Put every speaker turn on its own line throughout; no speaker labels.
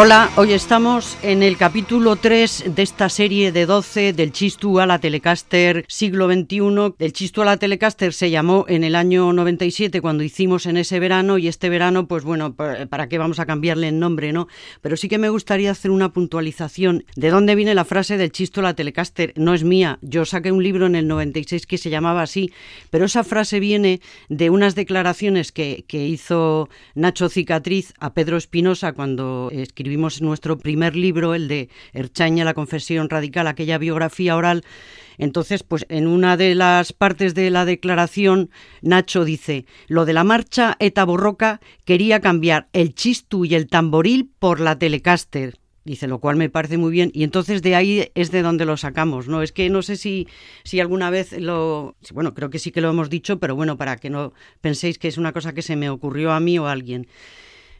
Hola, hoy estamos en el capítulo 3 de esta serie de 12 del Chistu a la Telecaster siglo XXI. El Chistu a la Telecaster se llamó en el año 97 cuando hicimos en ese verano y este verano, pues bueno, ¿para qué vamos a cambiarle el nombre, no? Pero sí que me gustaría hacer una puntualización de dónde viene la frase del Chistu a la Telecaster. No es mía, yo saqué un libro en el 96 que se llamaba así, pero esa frase viene de unas declaraciones que, que hizo Nacho Cicatriz a Pedro Espinosa cuando escribió escribimos nuestro primer libro, el de Erchaña, la confesión radical, aquella biografía oral. Entonces, pues en una de las partes de la declaración, Nacho dice, lo de la marcha Eta Borroca quería cambiar el chistu y el tamboril por la Telecaster. Dice, lo cual me parece muy bien. Y entonces de ahí es de donde lo sacamos, ¿no? Es que no sé si, si alguna vez lo... Bueno, creo que sí que lo hemos dicho, pero bueno, para que no penséis que es una cosa que se me ocurrió a mí o a alguien.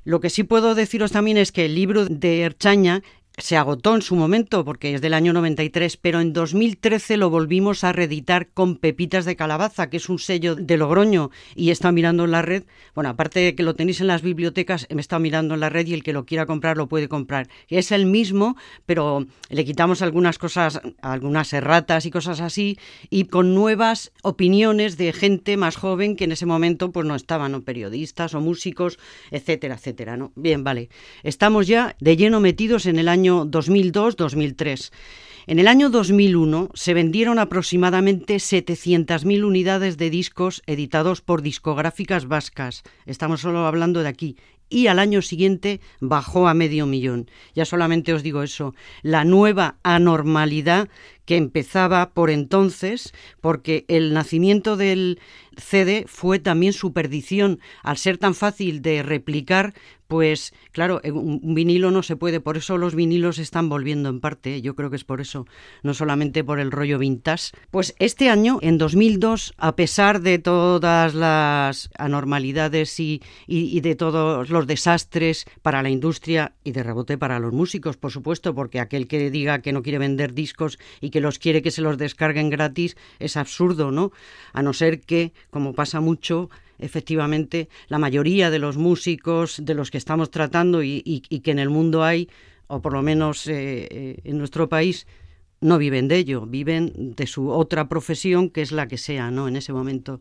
Lo que sí puedo deciros también es que el libro de Erchaña se agotó en su momento porque es del año 93, pero en 2013 lo volvimos a reeditar con Pepitas de Calabaza, que es un sello de Logroño y está mirando en la red. Bueno, aparte de que lo tenéis en las bibliotecas, me está mirando en la red y el que lo quiera comprar lo puede comprar. Es el mismo, pero le quitamos algunas cosas, algunas erratas y cosas así y con nuevas opiniones de gente más joven que en ese momento pues no estaban, o periodistas o músicos, etcétera, etcétera, ¿no? Bien, vale. Estamos ya de lleno metidos en el año 2002-2003. En el año 2001 se vendieron aproximadamente 700.000 unidades de discos editados por discográficas vascas. Estamos solo hablando de aquí. Y al año siguiente bajó a medio millón. Ya solamente os digo eso. La nueva anormalidad que empezaba por entonces, porque el nacimiento del CD fue también su perdición. Al ser tan fácil de replicar, pues claro, eh, un vinilo no se puede, por eso los vinilos están volviendo en parte, ¿eh? yo creo que es por eso, no solamente por el rollo vintage. Pues este año, en 2002, a pesar de todas las anormalidades y, y, de todos los desastres para la industria y de rebote para los músicos, por supuesto, porque aquel que diga que no quiere vender discos y que los quiere que se los descarguen gratis es absurdo, ¿no? A no ser que, como pasa mucho, efectivamente la mayoría de los músicos de los que estamos tratando y, que en el mundo hay, o por lo menos eh, eh, en nuestro país, no viven de ello, viven de su otra profesión, que es la que sea, ¿no? En ese momento.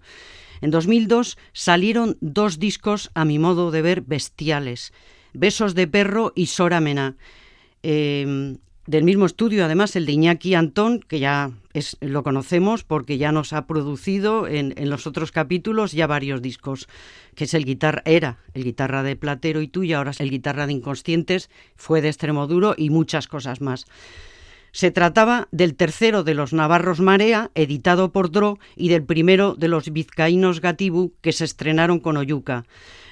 En 2002 salieron dos discos, a mi modo de ver, bestiales. Besos de perro y Sora Mena. Em, del mismo estudio, además, el de Iñaki Antón, que ya lo conocemos porque ya nos ha producido en, los otros capítulos ya varios discos, que es el guitarra, era el guitarra de Platero y tú, y ahora es el guitarra de Inconscientes, fue de Extremoduro y muchas cosas más. Se trataba del tercero de los Navarros Marea, editado por Dro, y del primero de los Vizcaínos Gatibu, que se estrenaron con Oyuca.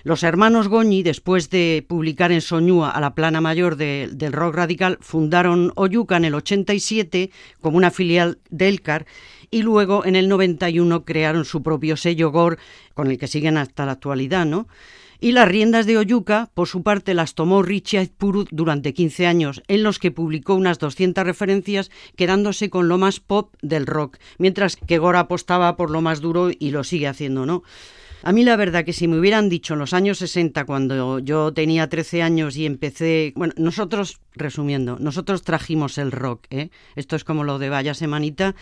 Los hermanos Goñi, después de publicar en Soñúa a la plana mayor del rock radical, fundaron Oyuca en el 87 como una filial de Elcar y luego en el 91 crearon su propio sello Gore, con el que siguen hasta la actualidad, ¿no? Y las riendas de Oyuca, por su parte, las tomó Richard Purut durante 15 años, en los que publicó unas 200 referencias, quedándose con lo más pop del rock, mientras que Gora apostaba por lo más duro y lo sigue haciendo, ¿no? A mí la verdad que si me hubieran dicho en los años 60, cuando yo tenía 13 años y empecé, bueno, nosotros, resumiendo, nosotros trajimos el rock, ¿eh? Esto es como lo de Vaya Semanita,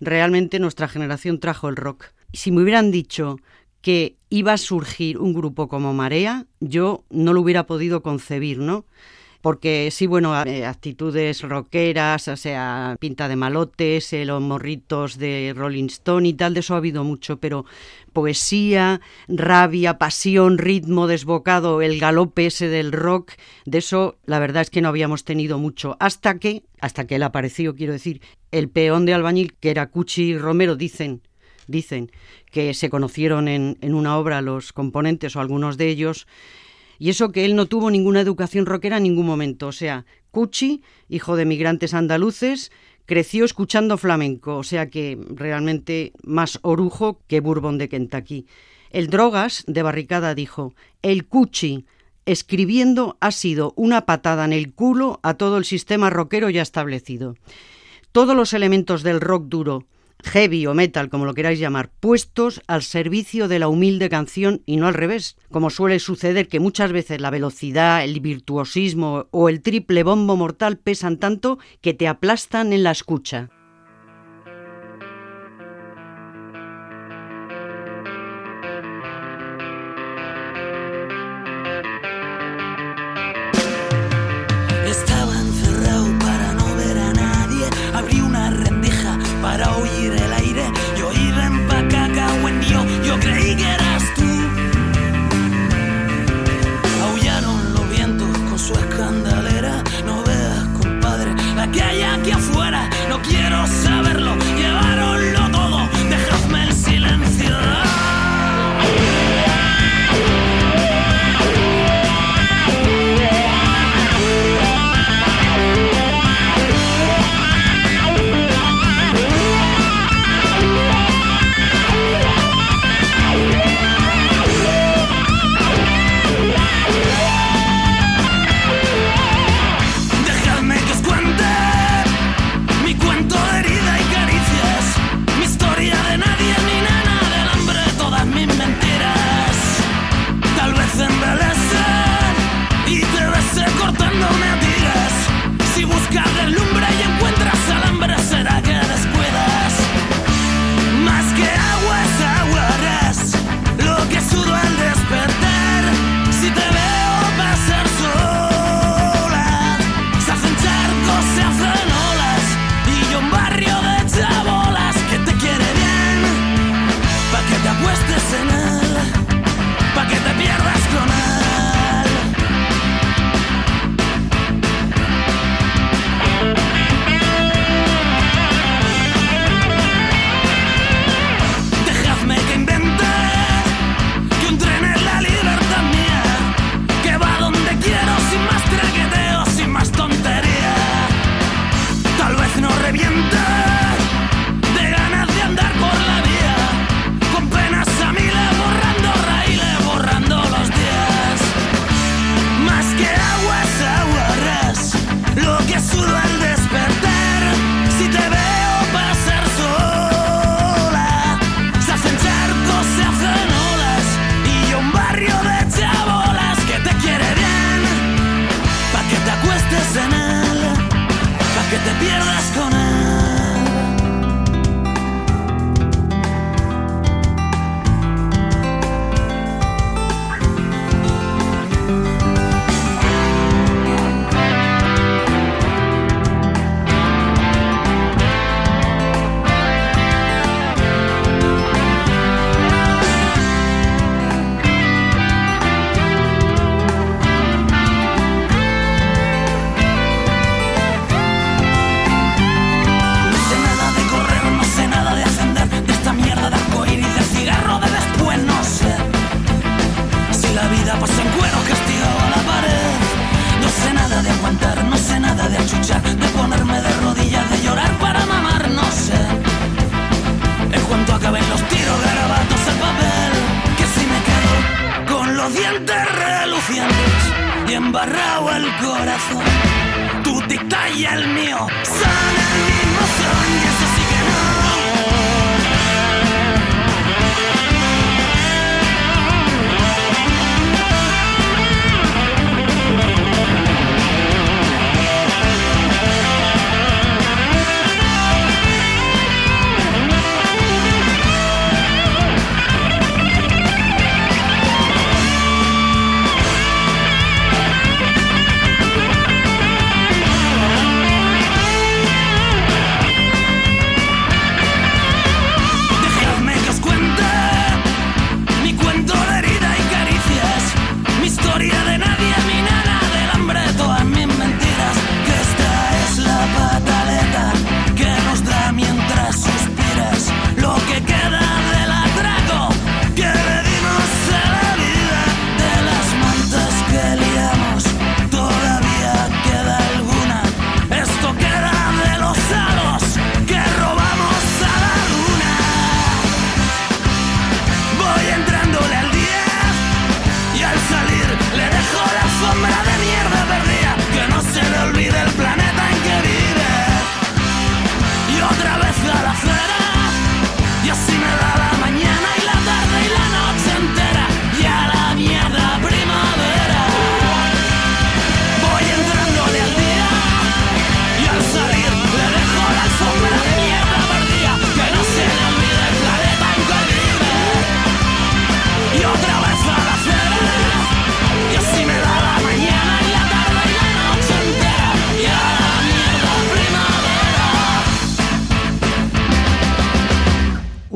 realmente nuestra generación trajo el rock. Si me hubieran dicho que iba a surgir un grupo como Marea, yo no lo hubiera podido concebir, ¿no? Porque sí, bueno, eh, actitudes rockeras, o sea, pinta de malotes, eh, los morritos de Rolling Stone y tal, de eso ha habido mucho, pero poesía, rabia, pasión, ritmo desbocado, el galope ese del rock, de eso la verdad es que no habíamos tenido mucho, hasta que, hasta que él apareció, quiero decir, el peón de albañil, que era Cuchi Romero, dicen, dicen que se conocieron en, en una obra los componentes o algunos de ellos, y eso que él no tuvo ninguna educación rockera en ningún momento. O sea, Cuchi, hijo de migrantes andaluces, creció escuchando flamenco, o sea que realmente más orujo que Bourbon de Kentucky. El Drogas de Barricada dijo, el Cuchi escribiendo ha sido una patada en el culo a todo el sistema rockero ya establecido. Todos los elementos del rock duro,
heavy o metal, como lo queráis llamar, puestos al servicio de la humilde canción y no al revés, como suele suceder que muchas veces la velocidad, el virtuosismo o el triple bombo mortal pesan tanto que te aplastan en la escucha.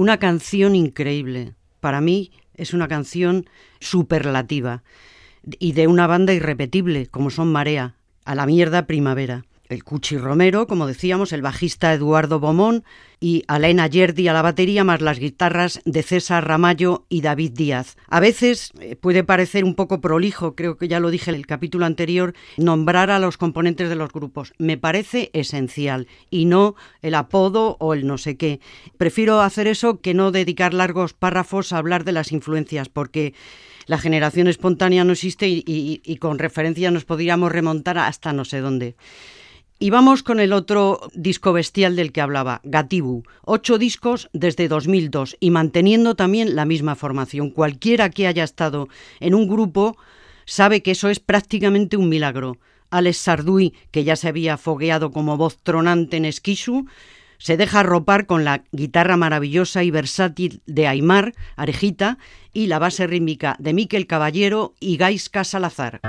Una canción increíble. Para mí es una canción superlativa y de una banda irrepetible como son Marea, a la mierda primavera el Cuchi Romero, como decíamos, el bajista Eduardo Bomón y Alena Yerdi a la batería, más las guitarras de César Ramallo y David Díaz. A veces eh, puede parecer un poco prolijo, creo que ya lo dije en el capítulo anterior, nombrar a los componentes de los grupos. Me parece esencial y no el apodo o el no sé qué. Prefiero hacer eso que no dedicar largos párrafos a hablar de las influencias, porque la generación espontánea no existe y, y con referencia nos podríamos remontar hasta no sé dónde. Y vamos con el otro disco bestial del que hablaba, Gatibu. Ocho discos desde 2002 y manteniendo también la misma formación. Cualquiera que haya estado en un grupo sabe que eso es prácticamente un milagro. Alex Sarduy, que ya se había fogueado como voz tronante en Esquisu, se deja ropar con la guitarra maravillosa y versátil de Aymar, Arejita, y la base rítmica de Miquel Caballero y Gaisca Salazar.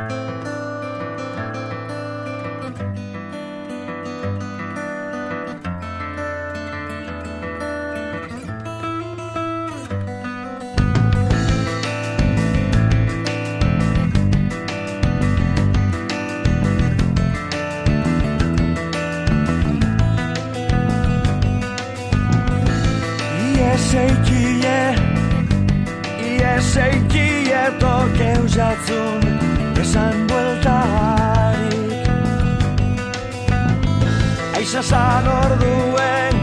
Jatzun esan bueltarik Aiza zan orduen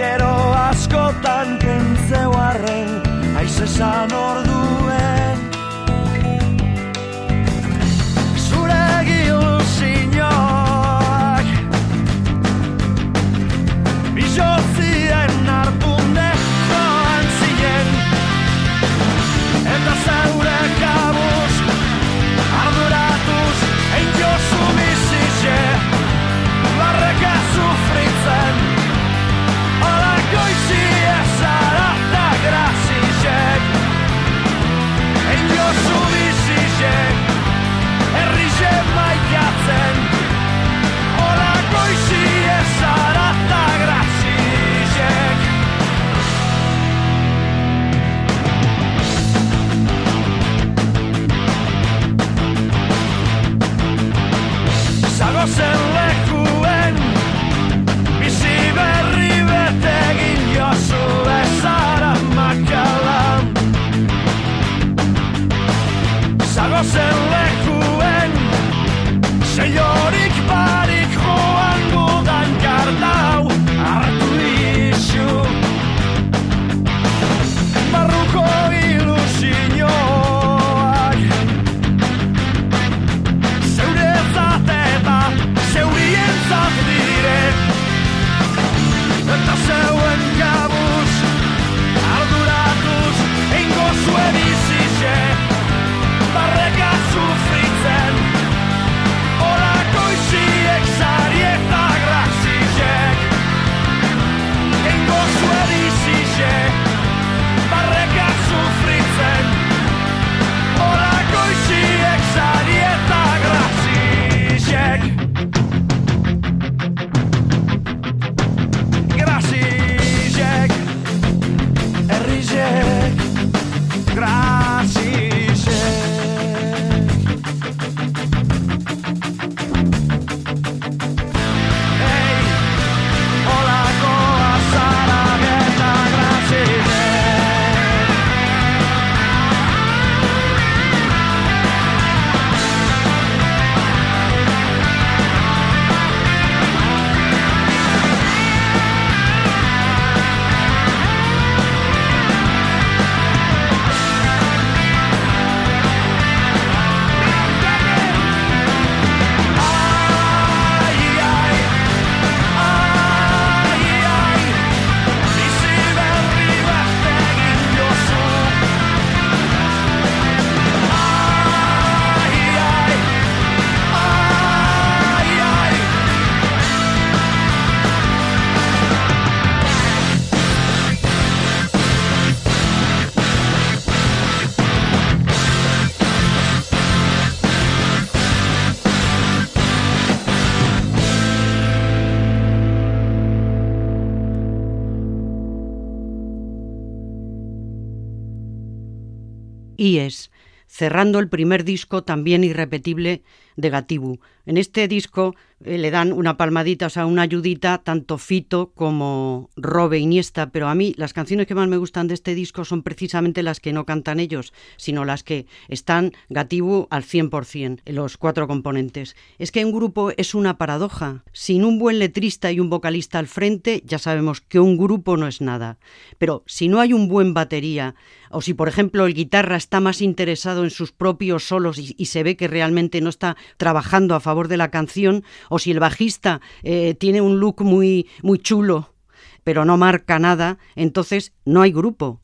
gero askotan kentzeu arren. Aiza zan orduen
Cerrando el primer disco también irrepetible de Gatibu. En este disco eh, le dan una palmadita, o sea, una ayudita, tanto Fito como Robe Iniesta, pero a mí las canciones que más me gustan de este disco son precisamente las que no cantan ellos, sino las que están Gatibu al 100%, los cuatro componentes. Es que un grupo es una paradoja. Sin un buen letrista y un vocalista al frente, ya sabemos que un grupo no es nada. Pero si no hay un buen batería, o si por ejemplo el guitarra está más interesado en sus propios solos y, y se ve que realmente no está trabajando a favor de la canción, o si el bajista eh, tiene un look muy, muy chulo, pero no marca nada, entonces no hay grupo.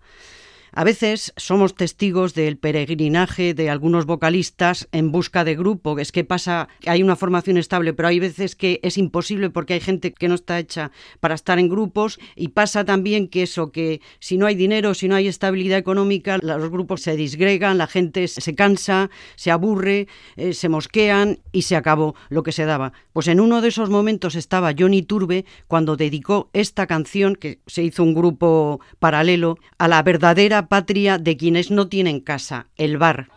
A veces somos testigos del peregrinaje de algunos vocalistas en busca de grupo. Es que pasa, hay una formación estable, pero hay veces que es imposible porque hay gente que no está hecha para estar en grupos y pasa también que eso, que si no hay dinero, si no hay estabilidad económica, los grupos se disgregan, la gente se cansa, se aburre, eh, se mosquean y se acabó lo que se daba. Pues en uno de esos momentos estaba Johnny Turbe cuando dedicó esta canción, que se hizo un grupo paralelo, a la verdadera patria de quienes no tienen casa, el bar.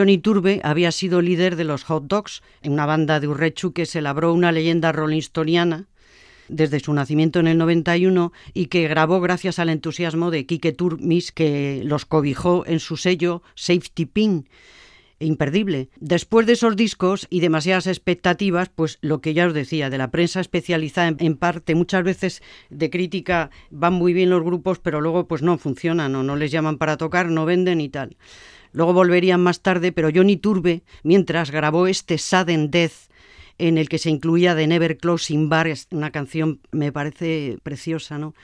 Johnny Turbe había sido líder de los Hot Dogs, en una banda de Urrechu que se labró una leyenda rollingstoniana desde su nacimiento en el 91 y que grabó gracias al entusiasmo de Kike Turmis que los cobijó en su sello Safety Pin imperdible. Después de esos discos y demasiadas expectativas, pues lo que ya os decía, de la prensa especializada en, parte, muchas veces de crítica van muy bien los grupos, pero luego pues no funcionan o no les llaman para tocar, no venden y tal. Luego volverían más tarde, pero Johnny Turbe, mientras grabó este Sudden Death, en el que se incluía The Never Closing Bar, una canción me parece preciosa, ¿no?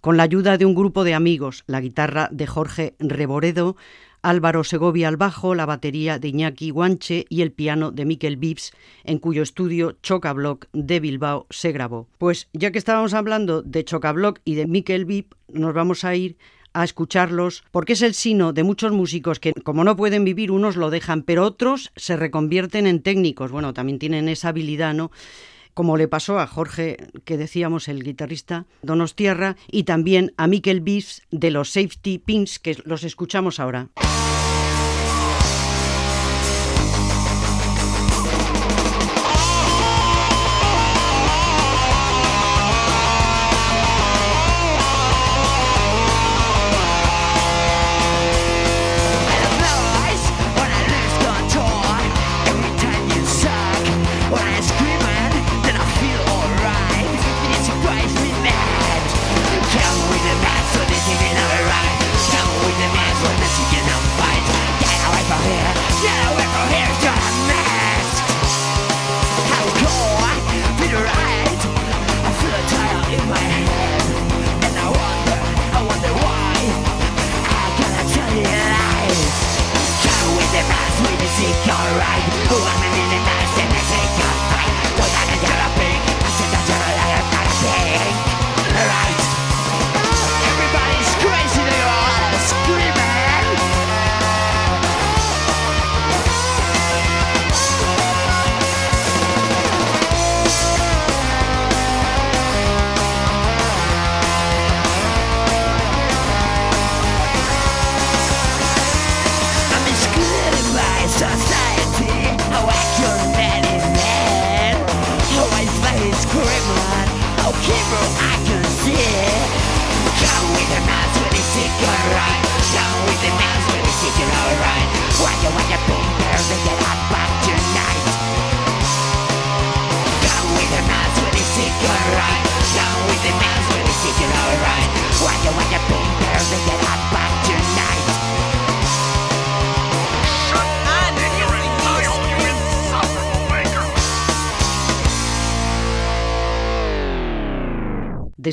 Con la ayuda de un grupo de amigos, la guitarra de Jorge Reboredo, Álvaro Segovia al bajo, la batería de Iñaki Guanche y el piano de Mikel Vips, en cuyo estudio Chocablock de Bilbao se grabó. Pues ya que estábamos hablando de Chocablock y de Mikel Vips, nos vamos a ir a escucharlos, porque es el sino de muchos músicos que, como no pueden vivir, unos lo dejan, pero otros se reconvierten en técnicos. Bueno, también tienen esa habilidad, ¿no? Como le pasó a Jorge, que decíamos, el guitarrista Donostierra, y también a Mikel Biff de los Safety Pins, que los escuchamos ahora.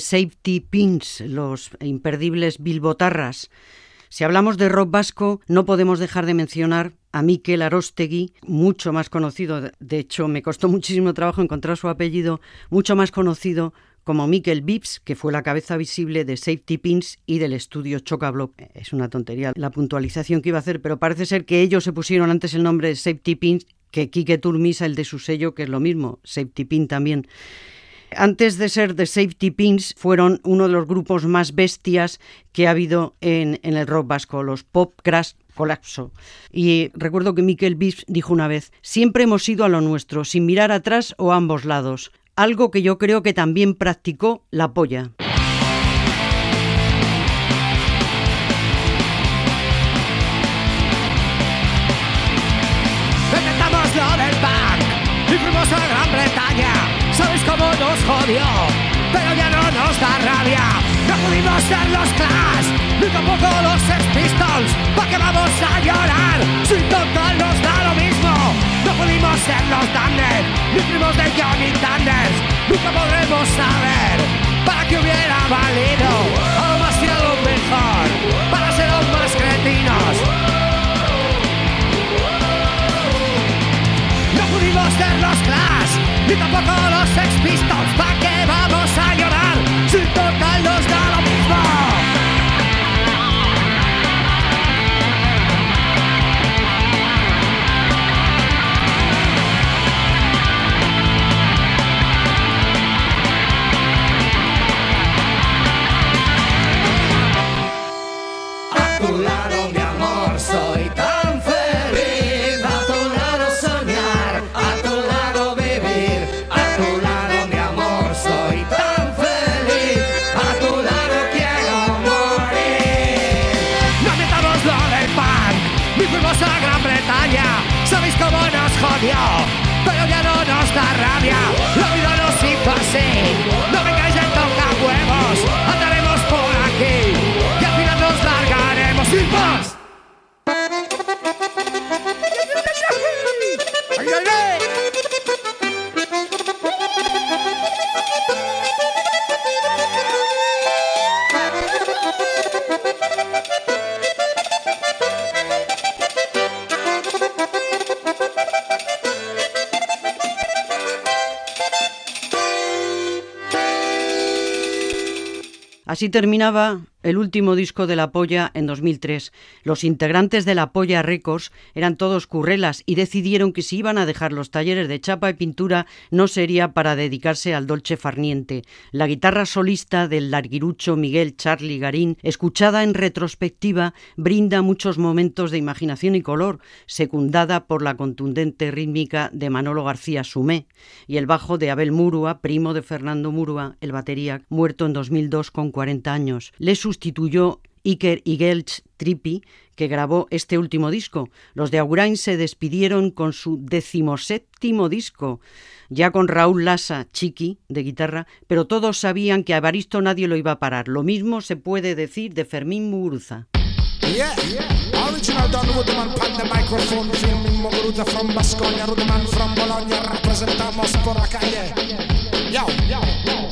Safety Pins, los imperdibles bilbotarras. Si hablamos de rock vasco, no podemos dejar de mencionar a Mikel Arostegui, mucho más conocido, de hecho me costó muchísimo trabajo encontrar su apellido, mucho más conocido como Mikel Vips, que fue la cabeza visible de Safety Pins y del estudio Chocablock. Es una tontería la puntualización que iba a hacer, pero parece ser que ellos se pusieron antes el nombre de Safety Pins que Kike Turmisa el de su sello, que es lo mismo, Safety Pin también. Antes de ser The Safety Pins, fueron uno de los grupos más bestias que ha habido en, el rock vasco, los Pop Crash Colapso. Y recuerdo que Mikel Biff dijo una vez, siempre hemos ido a lo nuestro, sin mirar atrás o a ambos lados, algo que yo creo que también practicó la polla.
Jodió, pero ya no nos da rabia. No pudimos ser los Clash, ni tampoco los Pistols. ¿Para qué vamos a llorar? Si total nos da lo mismo. No pudimos ser los Thunder, ni primos de Johnny Thunders. Nunca podremos saber para qué hubiera valido algo algo mejor, para ser los más cretinos. Ser los Clash, ni tampoco los Sex Pistols. ¿Para qué vamos a llorar si total nos da nos jodió, Así
terminaba el último disco de La Polla en 2003. Los integrantes de La Polla Records eran todos currelas y decidieron que si iban a dejar los talleres de chapa y pintura no sería para dedicarse al dolce farniente. La guitarra solista del larguirucho Miguel Charlie Garín, escuchada en retrospectiva, brinda muchos momentos de imaginación y color, secundada por la contundente rítmica de Manolo García Sumé y el bajo de Abel Murua, primo de Fernando Murua, el batería, muerto en 2002 con 40 años. Le sustituyó Iker Igelch Trippi, que grabó este último disco. Los de Agurain se despidieron con su decimoséptimo disco, ya con Raúl Lassa, Chiqui, de guitarra, pero todos sabían que a Evaristo nadie lo iba a parar. Lo mismo se puede decir de Fermín Muguruza.
Yeah, original Don Rudeman pan the microphone Filming Moguruza from Basconia Rudeman from Bologna Representamos por la calle Yo, yo, yo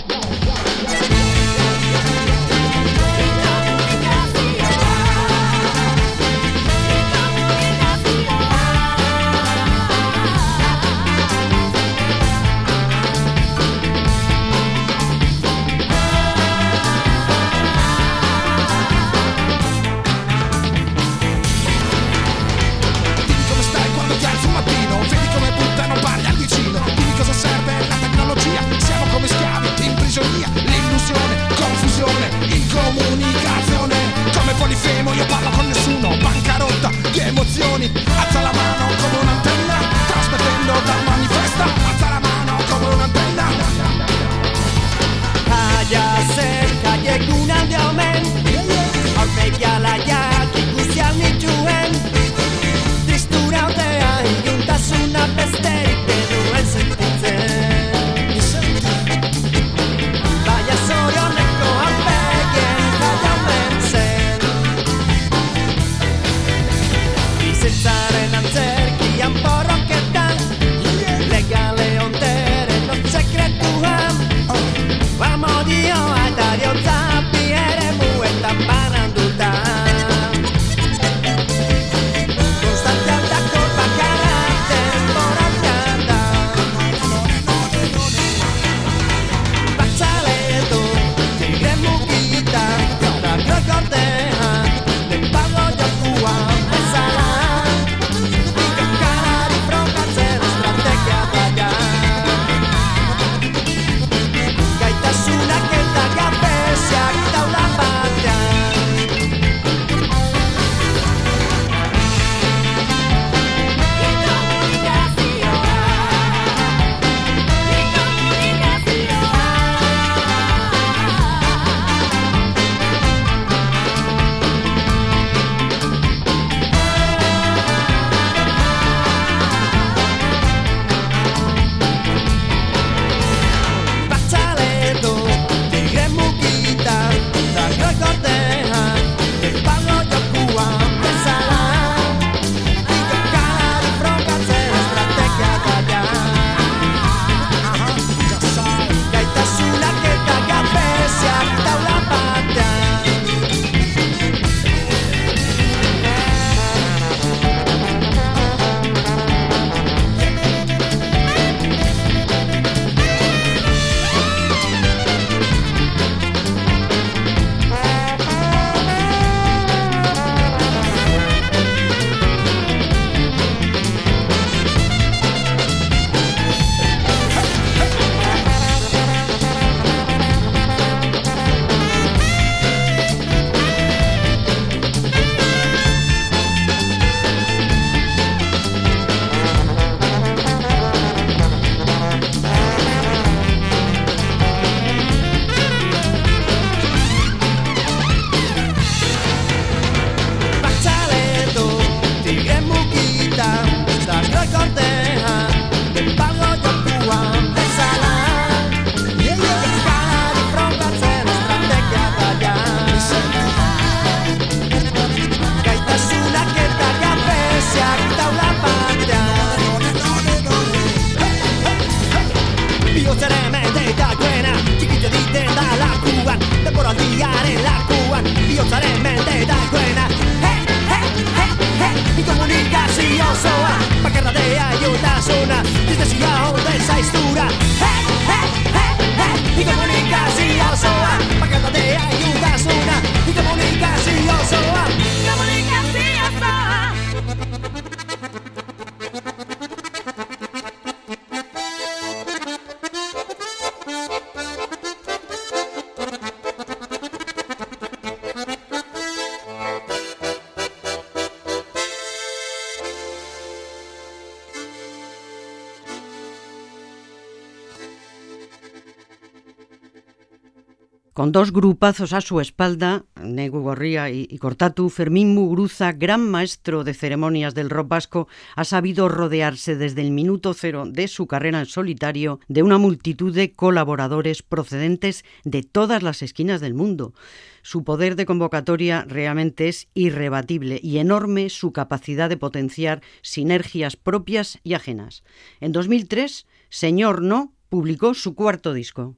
Con dos grupazos a su espalda, Negu Gorría y, Cortatu, Fermín Mugruza, gran maestro de ceremonias del rock vasco, ha sabido rodearse desde el minuto cero de su carrera en solitario de una multitud de colaboradores procedentes de todas las esquinas del mundo. Su poder de convocatoria realmente es irrebatible y enorme su capacidad de potenciar sinergias propias y ajenas. En 2003, Señor No publicó su cuarto disco.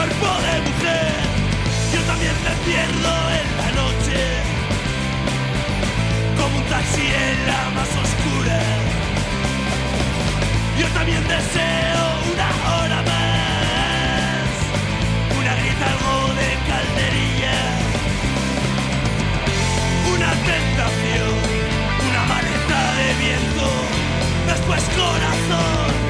cuerpo de mujer, yo también me pierdo en la noche, como un taxi en la más oscura. Yo también deseo una hora más, una grita algo de calderilla, una tentación, una maleta de viento, después corazón.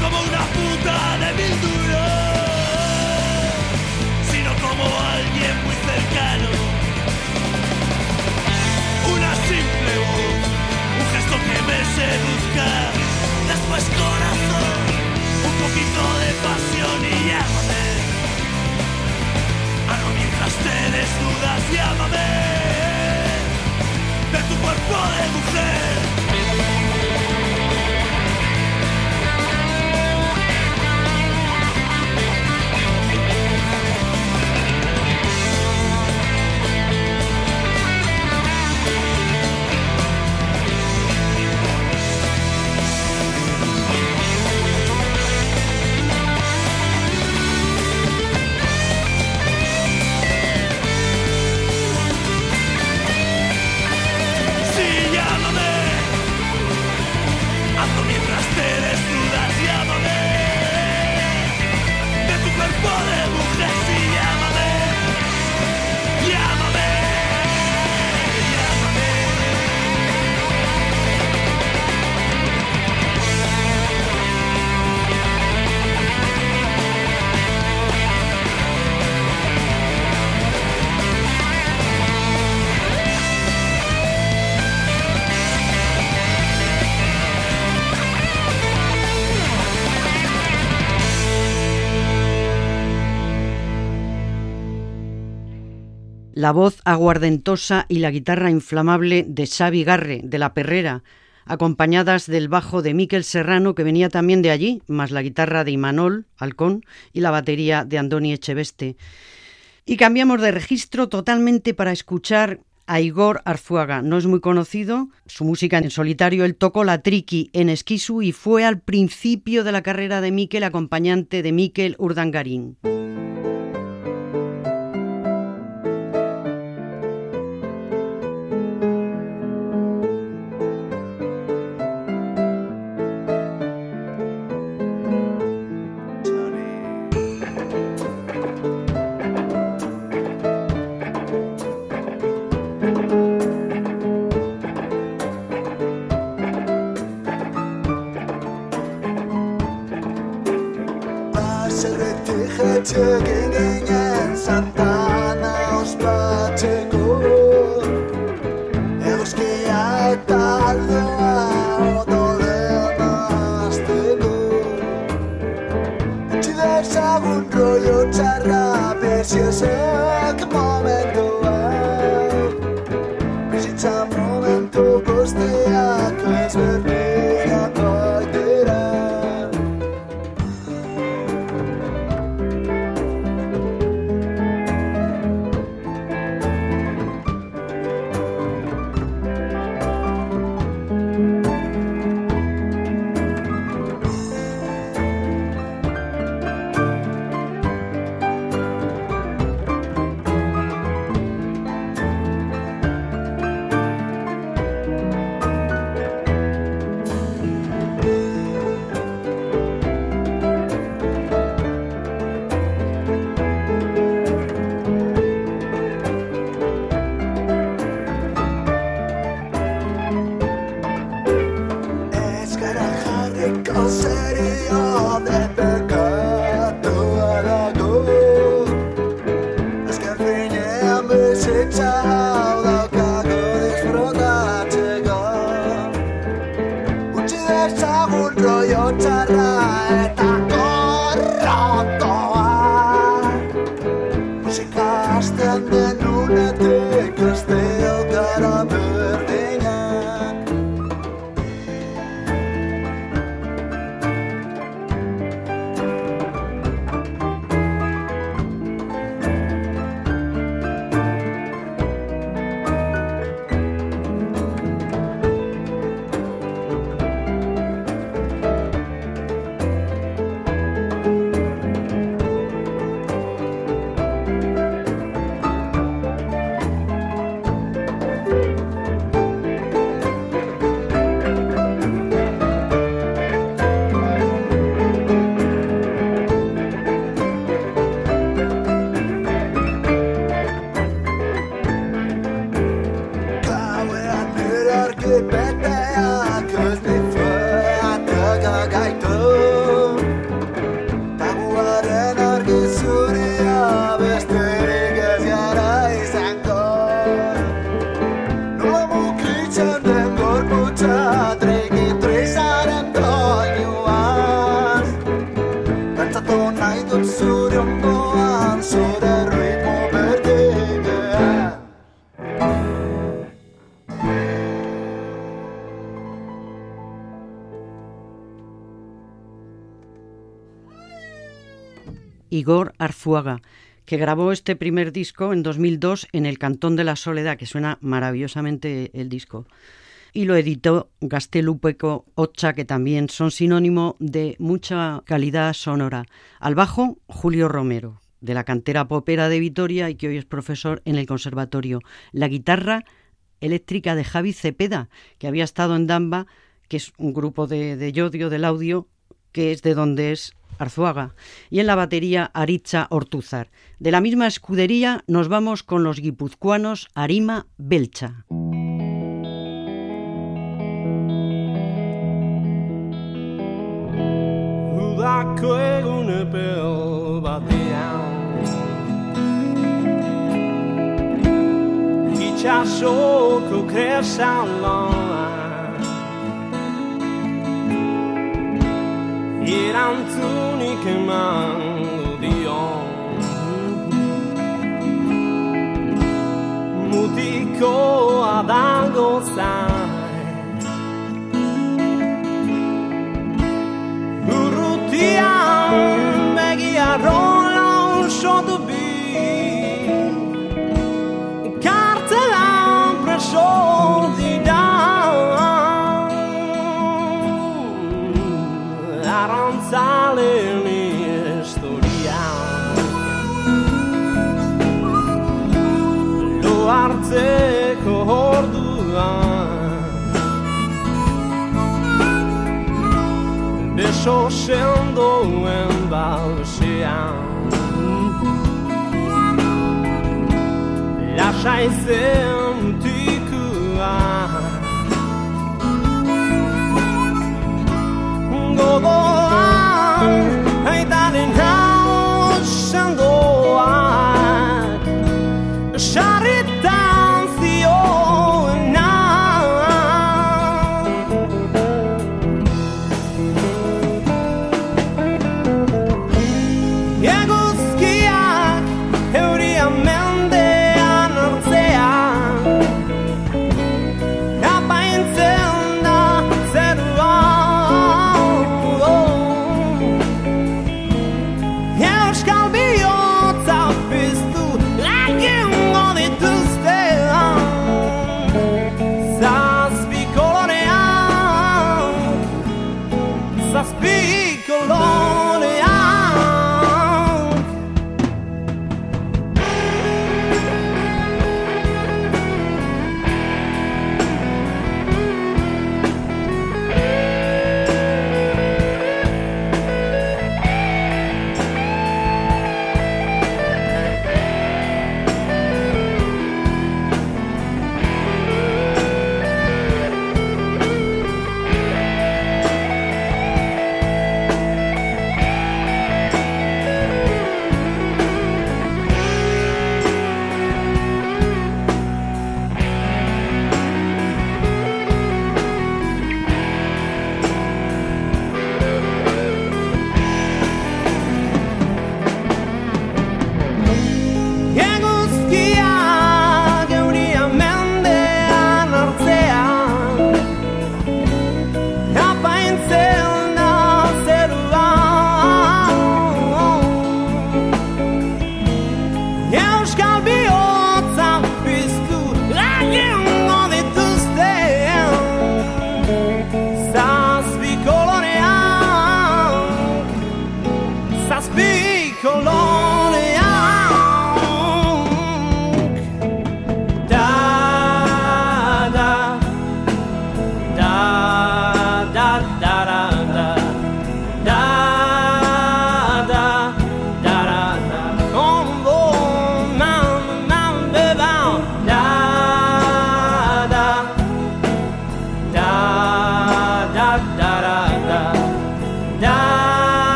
como una puta de mil duros, sino como alguien muy cercano. Una simple voz, un gesto que me seduzca, después corazón, un poquito de pasión y
la voz aguardentosa y la guitarra inflamable de Xavi Garre, de La Perrera, acompañadas del bajo de Miquel Serrano, que venía también de allí, más la guitarra de Imanol Halcón y la batería de Andoni Echeveste. Y cambiamos de registro totalmente para escuchar a Igor Arzuaga. No es muy conocido, su música en solitario, él tocó la triqui en Esquisu y fue al principio de la carrera de Miquel acompañante de Miquel Urdangarín. Igor Arzuaga, que grabó este primer disco en 2002 en el Cantón de la Soledad, que suena maravillosamente el disco. Y lo editó Gastelupeco Ocha, que también son sinónimo de mucha calidad sonora. Al bajo, Julio Romero, de la cantera popera de Vitoria y que hoy es profesor en el conservatorio. La guitarra eléctrica de Javi Cepeda, que había estado en Damba, que es un grupo de, de Yodio, del audio, que es de donde es Arzuaga. Y en la batería Aricha Ortúzar. De la misma escudería nos vamos con los guipuzcoanos Arima Belcha.
Udako egun batean Erantzunik eman dion Mutikoa dago zain Urrutian begia rola osotu bi. Kartelan preso oshondoen bausia la scheisse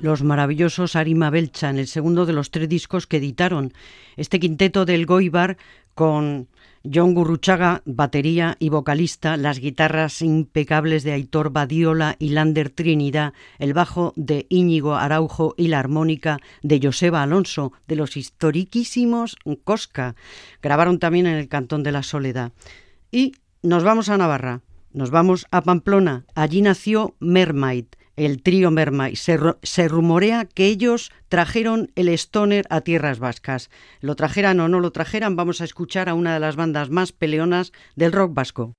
los maravillosos Arima Belcha en el segundo de los tres discos que editaron. Este quinteto del Goibar con John Gurruchaga, batería y vocalista, las guitarras impecables de Aitor Badiola y Lander Trinidad, el bajo de Íñigo Araujo y la armónica de Joseba Alonso, de los historiquísimos Cosca. Grabaron también en el Cantón de la Soledad. Y nos vamos a Navarra, nos vamos a Pamplona. Allí nació Mermaid, el trío Mermaid. Se, se, rumorea que ellos trajeron el stoner a tierras vascas. Lo trajeran o no lo trajeran, vamos a escuchar a una de las bandas más peleonas del rock vasco.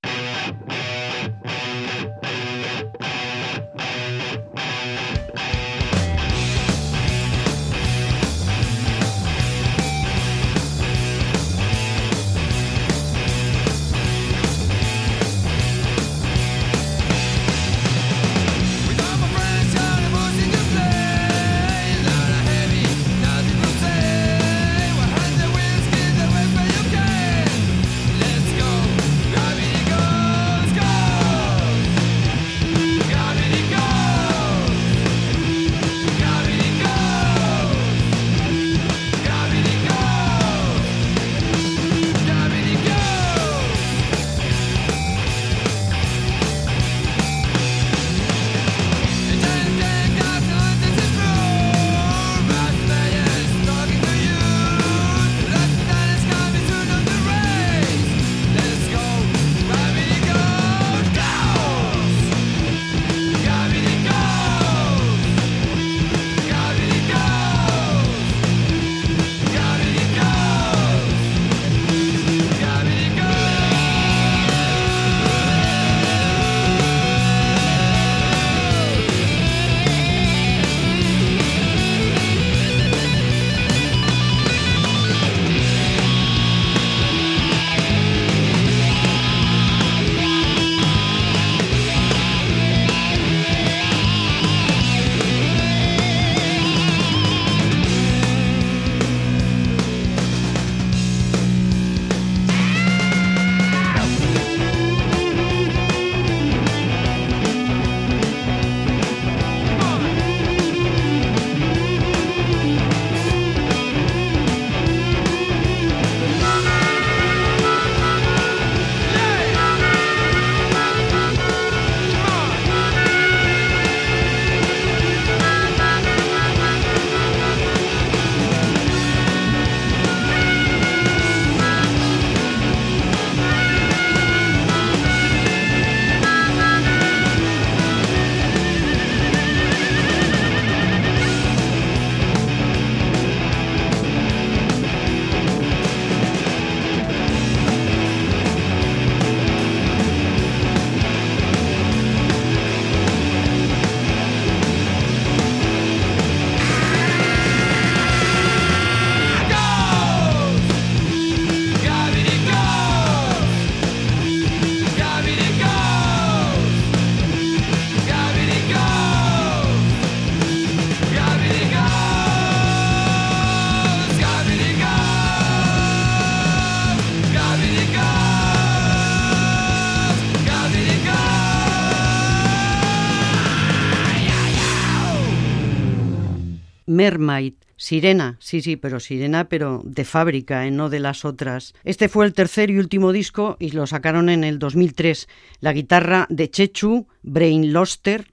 Sirena, sí, sí, pero Sirena, pero de fábrica, ¿eh? no de las otras. Este fue el tercer y último disco y lo sacaron en el 2003. La guitarra de Chechu, Brain Loster,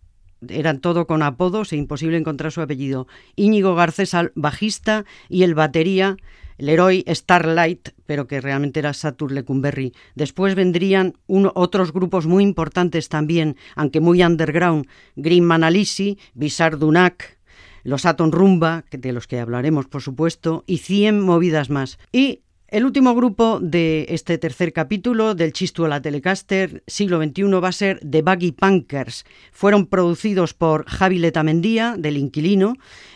eran todo con apodos e imposible encontrar su apellido. Íñigo Garcés al bajista y el batería, el héroe Starlight, pero que realmente era Satur Lecumberri. Después vendrían otros grupos muy importantes también, aunque muy underground, Green Manalisi, Bizar Dunak, los Atom Rumba, de los que hablaremos por supuesto, y 100 movidas más. Y el último grupo de este tercer capítulo del Chistu a la Telecaster siglo XXI va a ser The Baggy Punkers. Fueron producidos por Javi Letamendía, del Inquilino,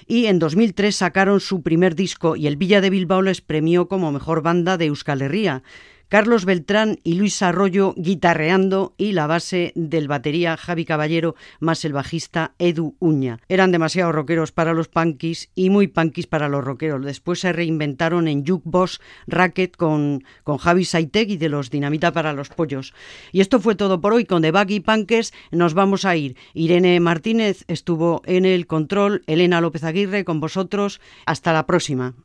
y en 2003 sacaron su primer disco y el Villa de Bilbao les premió como mejor banda de Euskal Herria. Carlos Beltrán y Luis Arroyo guitarreando y la base del batería Javi Caballero más el bajista Edu Uña. Eran demasiado rockeros para los punkis y muy punkis para los rockeros. Después se reinventaron en Jukebox Racket con, con Javi Saitek y de los Dinamita para los Pollos. Y esto fue todo por hoy. Con The Baggy Punkers nos vamos a ir. Irene Martínez estuvo en el control, Elena López Aguirre con vosotros. Hasta la próxima.